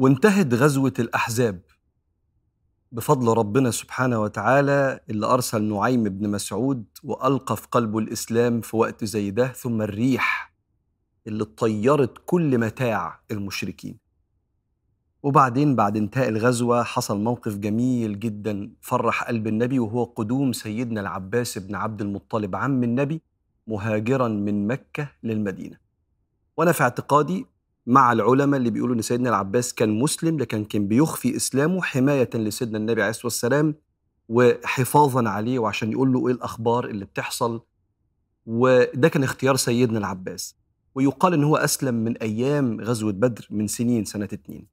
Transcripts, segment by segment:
وانتهت غزوة الأحزاب. بفضل ربنا سبحانه وتعالى اللي أرسل نعيم بن مسعود وألقى في قلبه الإسلام في وقت زي ده ثم الريح اللي طيرت كل متاع المشركين. وبعدين بعد انتهاء الغزوة حصل موقف جميل جدا فرح قلب النبي وهو قدوم سيدنا العباس بن عبد المطلب عم النبي مهاجرا من مكة للمدينة. وأنا في اعتقادي مع العلماء اللي بيقولوا إن سيدنا العباس كان مسلم لكن كان بيخفي إسلامه حماية لسيدنا النبي عليه الصلاة والسلام وحفاظا عليه وعشان يقول له إيه الأخبار اللي بتحصل. وده كان اختيار سيدنا العباس. ويقال إن هو أسلم من أيام غزوة بدر من سنين سنة اتنين.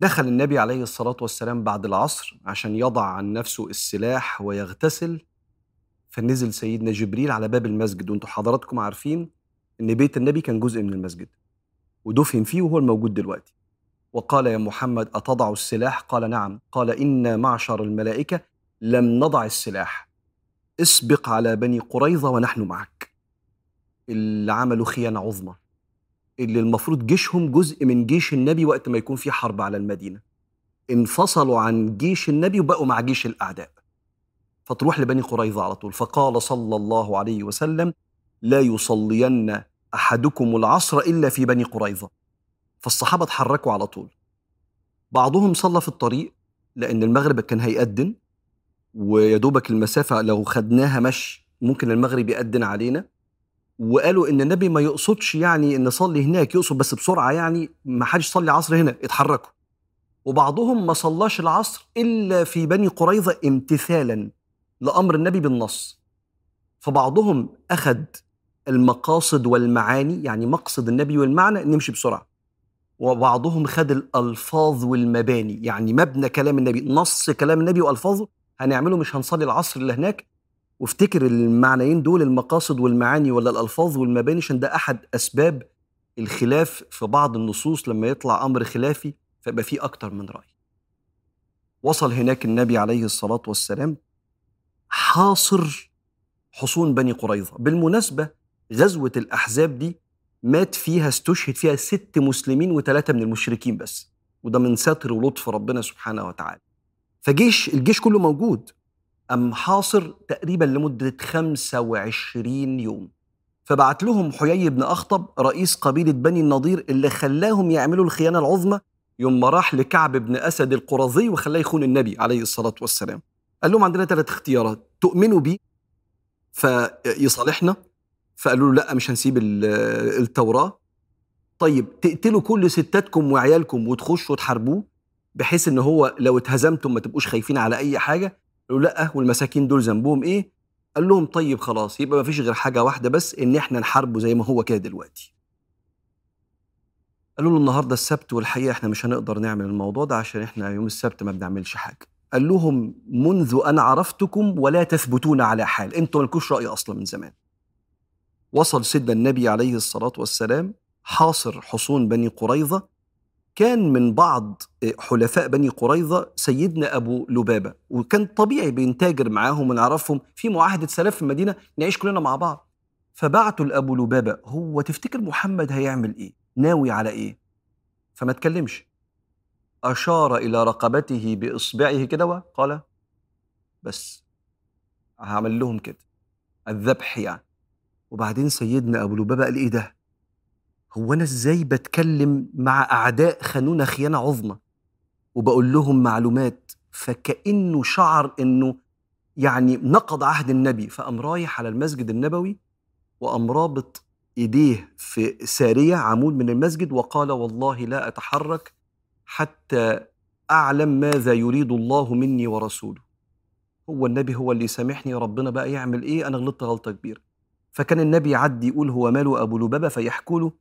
دخل النبي عليه الصلاة والسلام بعد العصر عشان يضع عن نفسه السلاح ويغتسل. فنزل سيدنا جبريل على باب المسجد. وأنتم حضراتكم عارفين إن بيت النبي كان جزء من المسجد. ودفن فيه وهو الموجود دلوقتي. وقال يا محمد أتضع السلاح؟ قال نعم. قال إنا معشر الملائكة لم نضع السلاح. اسبق على بني قريظة ونحن معك. اللي عملوا خيانة عظمى. اللي المفروض جيشهم جزء من جيش النبي وقت ما يكون في حرب على المدينة. انفصلوا عن جيش النبي وبقوا مع جيش الأعداء. فتروح لبني قريظة على طول. فقال صلى الله عليه وسلم لا يصلين أحدكم العصر إلا في بني قريظة. فالصحابة اتحركوا على طول. بعضهم صلى في الطريق لأن المغرب كان هيأذن ويا دوبك المسافة لو خدناها مشي ممكن المغرب يأذن علينا. وقالوا إن النبي ما يقصدش يعني إن نصلي هناك يقصد بس بسرعة يعني ما حدش يصلي عصر هنا اتحركوا. وبعضهم ما صلاش العصر إلا في بني قريظة امتثالا لأمر النبي بالنص. فبعضهم أخذ المقاصد والمعاني يعني مقصد النبي والمعنى نمشي بسرعة. وبعضهم خد الألفاظ والمباني يعني مبنى كلام النبي نص كلام النبي وألفاظه هنعمله مش هنصلي العصر اللي هناك. وافتكر المعنيين دول المقاصد والمعاني ولا الألفاظ والمباني عشان ده أحد أسباب الخلاف في بعض النصوص لما يطلع أمر خلافي فيبقى فيه أكتر من رأي. وصل هناك النبي عليه الصلاة والسلام حاصر حصون بني قريظة. بالمناسبة غزوة الأحزاب دي مات فيها استشهد فيها ست مسلمين وثلاثة من المشركين بس وده من ستر ولطف ربنا سبحانه وتعالى. فجيش الجيش كله موجود أم حاصر تقريبا لمدة 25 يوم. فبعت لهم حيي بن أخطب رئيس قبيلة بني النضير اللي خلاهم يعملوا الخيانة العظمى يوم ما راح لكعب بن أسد القرظي وخلاه يخون النبي عليه الصلاة والسلام. قال لهم عندنا ثلاث اختيارات تؤمنوا بي فيصالحنا فقالوا له لا مش هنسيب التوراة. طيب تقتلوا كل ستاتكم وعيالكم وتخشوا تحاربوه بحيث إن هو لو اتهزمتم ما تبقوش خايفين على أي حاجة؟ قالوا لأ والمساكين دول ذنبهم إيه؟ قال لهم طيب خلاص يبقى ما فيش غير حاجة واحدة بس إن إحنا نحاربه زي ما هو كده دلوقتي. قالوا له النهارده السبت والحقيقة إحنا مش هنقدر نعمل الموضوع ده عشان إحنا يوم السبت ما بنعملش حاجة. قال لهم منذ أن عرفتكم ولا تثبتون على حال أنتوا مالكوش رأي أصلا من زمان. وصل سيدنا النبي عليه الصلاة والسلام حاصر حصون بني قريظة كان من بعض حلفاء بني قريظة سيدنا أبو لبابة وكان طبيعي بينتاجر معاهم ونعرفهم في معاهدة سلام في المدينة نعيش كلنا مع بعض. فبعتوا لأبو لبابة هو تفتكر محمد هيعمل إيه؟ ناوي على إيه؟ فما تكلمش. أشار إلى رقبته بإصبعه كده وقال بس هعمل لهم كده الذبح يعني. وبعدين سيدنا أبو لبابه قال إيه ده؟ هو أنا إزاي بتكلم مع أعداء خانونا خيانة عظمى؟ وبقول لهم معلومات فكأنه شعر إنه يعني نقض عهد النبي فقام رايح على المسجد النبوي وقام رابط إيديه في سارية عمود من المسجد وقال والله لا أتحرك حتى أعلم ماذا يريد الله مني ورسوله. هو النبي هو اللي يسامحني ربنا بقى يعمل إيه؟ أنا غلطت غلطة كبيرة. فكان النبي يعدي يقول هو ماله أبو لبابة؟ فيحكوا له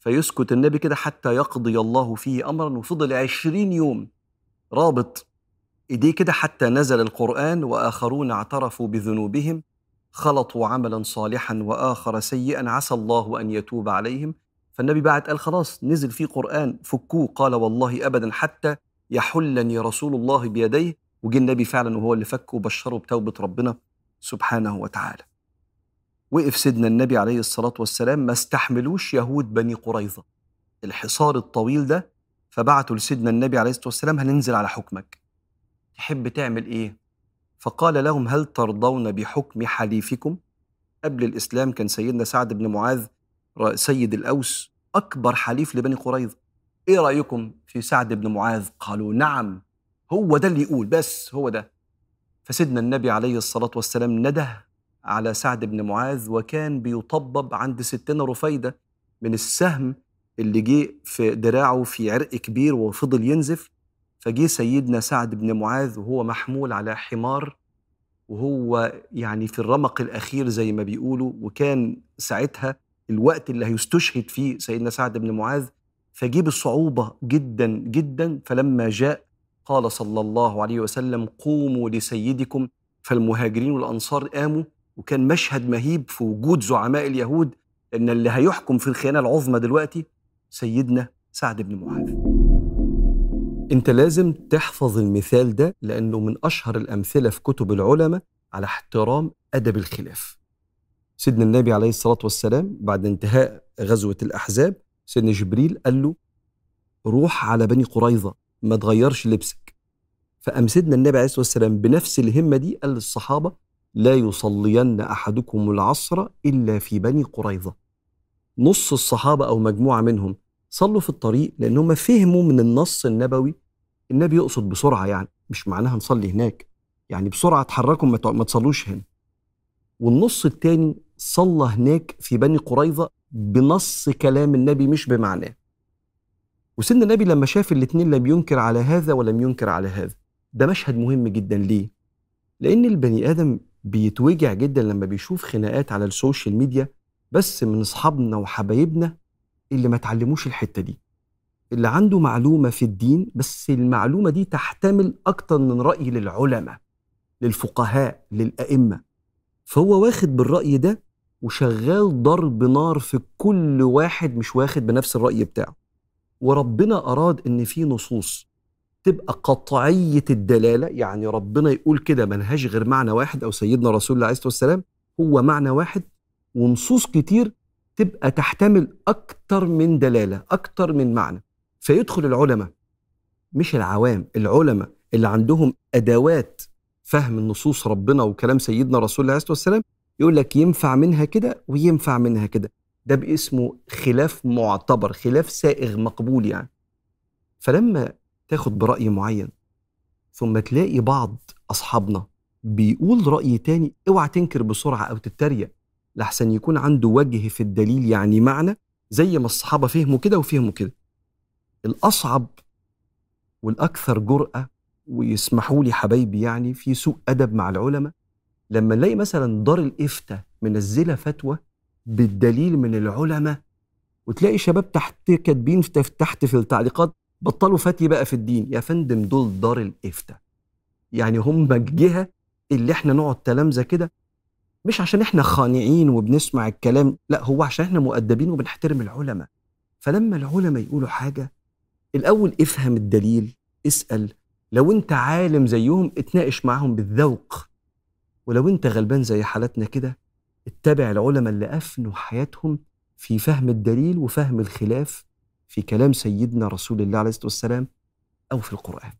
فيسكت النبي كده حتى يقضي الله فيه أمرا وفضل عشرين يوم رابط إيديه كده حتى نزل القرآن وآخرون اعترفوا بذنوبهم خلطوا عملا صالحا وآخر سيئا عسى الله أن يتوب عليهم. فالنبي بعد قال خلاص نزل فيه قرآن فكوه قال والله أبدا حتى يحلني رسول الله بيديه. وجه النبي فعلا وهو اللي فكه وبشره بتوبة ربنا سبحانه وتعالى. وقف سيدنا النبي عليه الصلاة والسلام ما استحملوش يهود بني قريظة الحصار الطويل ده فبعتوا لسيدنا النبي عليه الصلاة والسلام هننزل على حكمك تحب تعمل إيه؟ فقال لهم هل ترضون بحكم حليفكم؟ قبل الإسلام كان سيدنا سعد بن معاذ سيد الأوس أكبر حليف لبني قريظة إيه رأيكم في سعد بن معاذ؟ قالوا نعم هو ده اللي يقول بس هو ده فسيدنا النبي عليه الصلاة والسلام نده على سعد بن معاذ وكان بيطبب عند ستنا رفيدة من السهم اللي جه في دراعه في عرق كبير وفضل ينزف. فجه سيدنا سعد بن معاذ وهو محمول على حمار وهو يعني في الرمق الأخير زي ما بيقولوا وكان ساعتها الوقت اللي هيستشهد فيه سيدنا سعد بن معاذ. فجه بصعوبة جدا جدا فلما جاء قال صلى الله عليه وسلم قوموا لسيدكم. فالمهاجرين والأنصار قاموا وكان مشهد مهيب في وجود زعماء اليهود إن اللي هيحكم في الخيانة العظمى دلوقتي سيدنا سعد بن معاذ. أنت لازم تحفظ المثال ده لأنه من أشهر الأمثلة في كتب العلماء على احترام أدب الخلاف. سيدنا النبي عليه الصلاة والسلام بعد انتهاء غزوة الأحزاب سيدنا جبريل قال له روح على بني قريظة ما تغيرش لبسك. فقام سيدنا النبي عليه الصلاة والسلام بنفس الهمة دي قال للصحابة لا يصلين أحدكم العصر إلا في بني قريظة. نص الصحابة أو مجموعة منهم صلوا في الطريق لأنهم فهموا من النص النبوي. النبي يقصد بسرعة يعني مش معناها نصلي هناك. يعني بسرعة اتحركوا ما تصلوش هنا. والنص الثاني صلى هناك في بني قريظة بنص كلام النبي مش بمعناه. وسيدنا النبي لما شاف الاثنين لم ينكر على هذا ولم ينكر على هذا. ده مشهد مهم جدا ليه؟ لأن البني آدم بيتوجع جدا لما بيشوف خناقات على ال social media بس من أصحابنا وحبايبنا اللي ما تعلموش الحتة دي. اللي عنده معلومة في الدين بس المعلومة دي تحتمل أكتر من رأي للعلماء للفقهاء للأئمة. فهو واخد بالرأي ده وشغال ضرب نار في كل واحد مش واخد بنفس الرأي بتاعه. وربنا أراد إن في نصوص تبقى قطعية الدلالة. يعني ربنا يقول كده منهج غير معنى واحد. أو سيدنا رسول الله عليه الصلاة والسلام هو معنى واحد ونصوص كتير تبقى تحتمل أكتر من دلالة أكتر من معنى. فيدخل العلماء مش العوام العلماء اللي عندهم أدوات فهم النصوص ربنا وكلام سيدنا رسول الله عليه الصلاة والسلام يقول لك ينفع منها كده وينفع منها كده. ده باسمه خلاف معتبر خلاف سائغ مقبول يعني. فلما تاخد برأي معين ثم تلاقي بعض أصحابنا بيقول رأي تاني اوعى تنكر بسرعة أو تتريق لحسن يكون عنده وجه في الدليل يعني معنى زي ما الصحابة فهموا كده وفهموا كده. الأصعب والأكثر جرأة ويسمحوا لي حبايبي يعني في سوء أدب مع العلماء لما نلاقي مثلا دار الإفتاء منزلة فتوى بالدليل من العلماء وتلاقي شباب تحت كاتبين تحت في التعليقات بطلوا فتي بقى في الدين. يا فندم دول دار الإفتاء. يعني هم الجهه اللي إحنا نقعد تلامذة كده. مش عشان إحنا خانعين وبنسمع الكلام لا هو عشان إحنا مؤدبين وبنحترم العلماء. فلما العلماء يقولوا حاجة الأول افهم الدليل اسأل. لو أنت عالم زيهم اتناقش معاهم بالذوق. ولو أنت غلبان زي حالتنا كده اتبع العلماء اللي أفنوا حياتهم في فهم الدليل وفهم الخلاف في كلام سيدنا رسول الله عليه الصلاة والسلام أو في القرآن.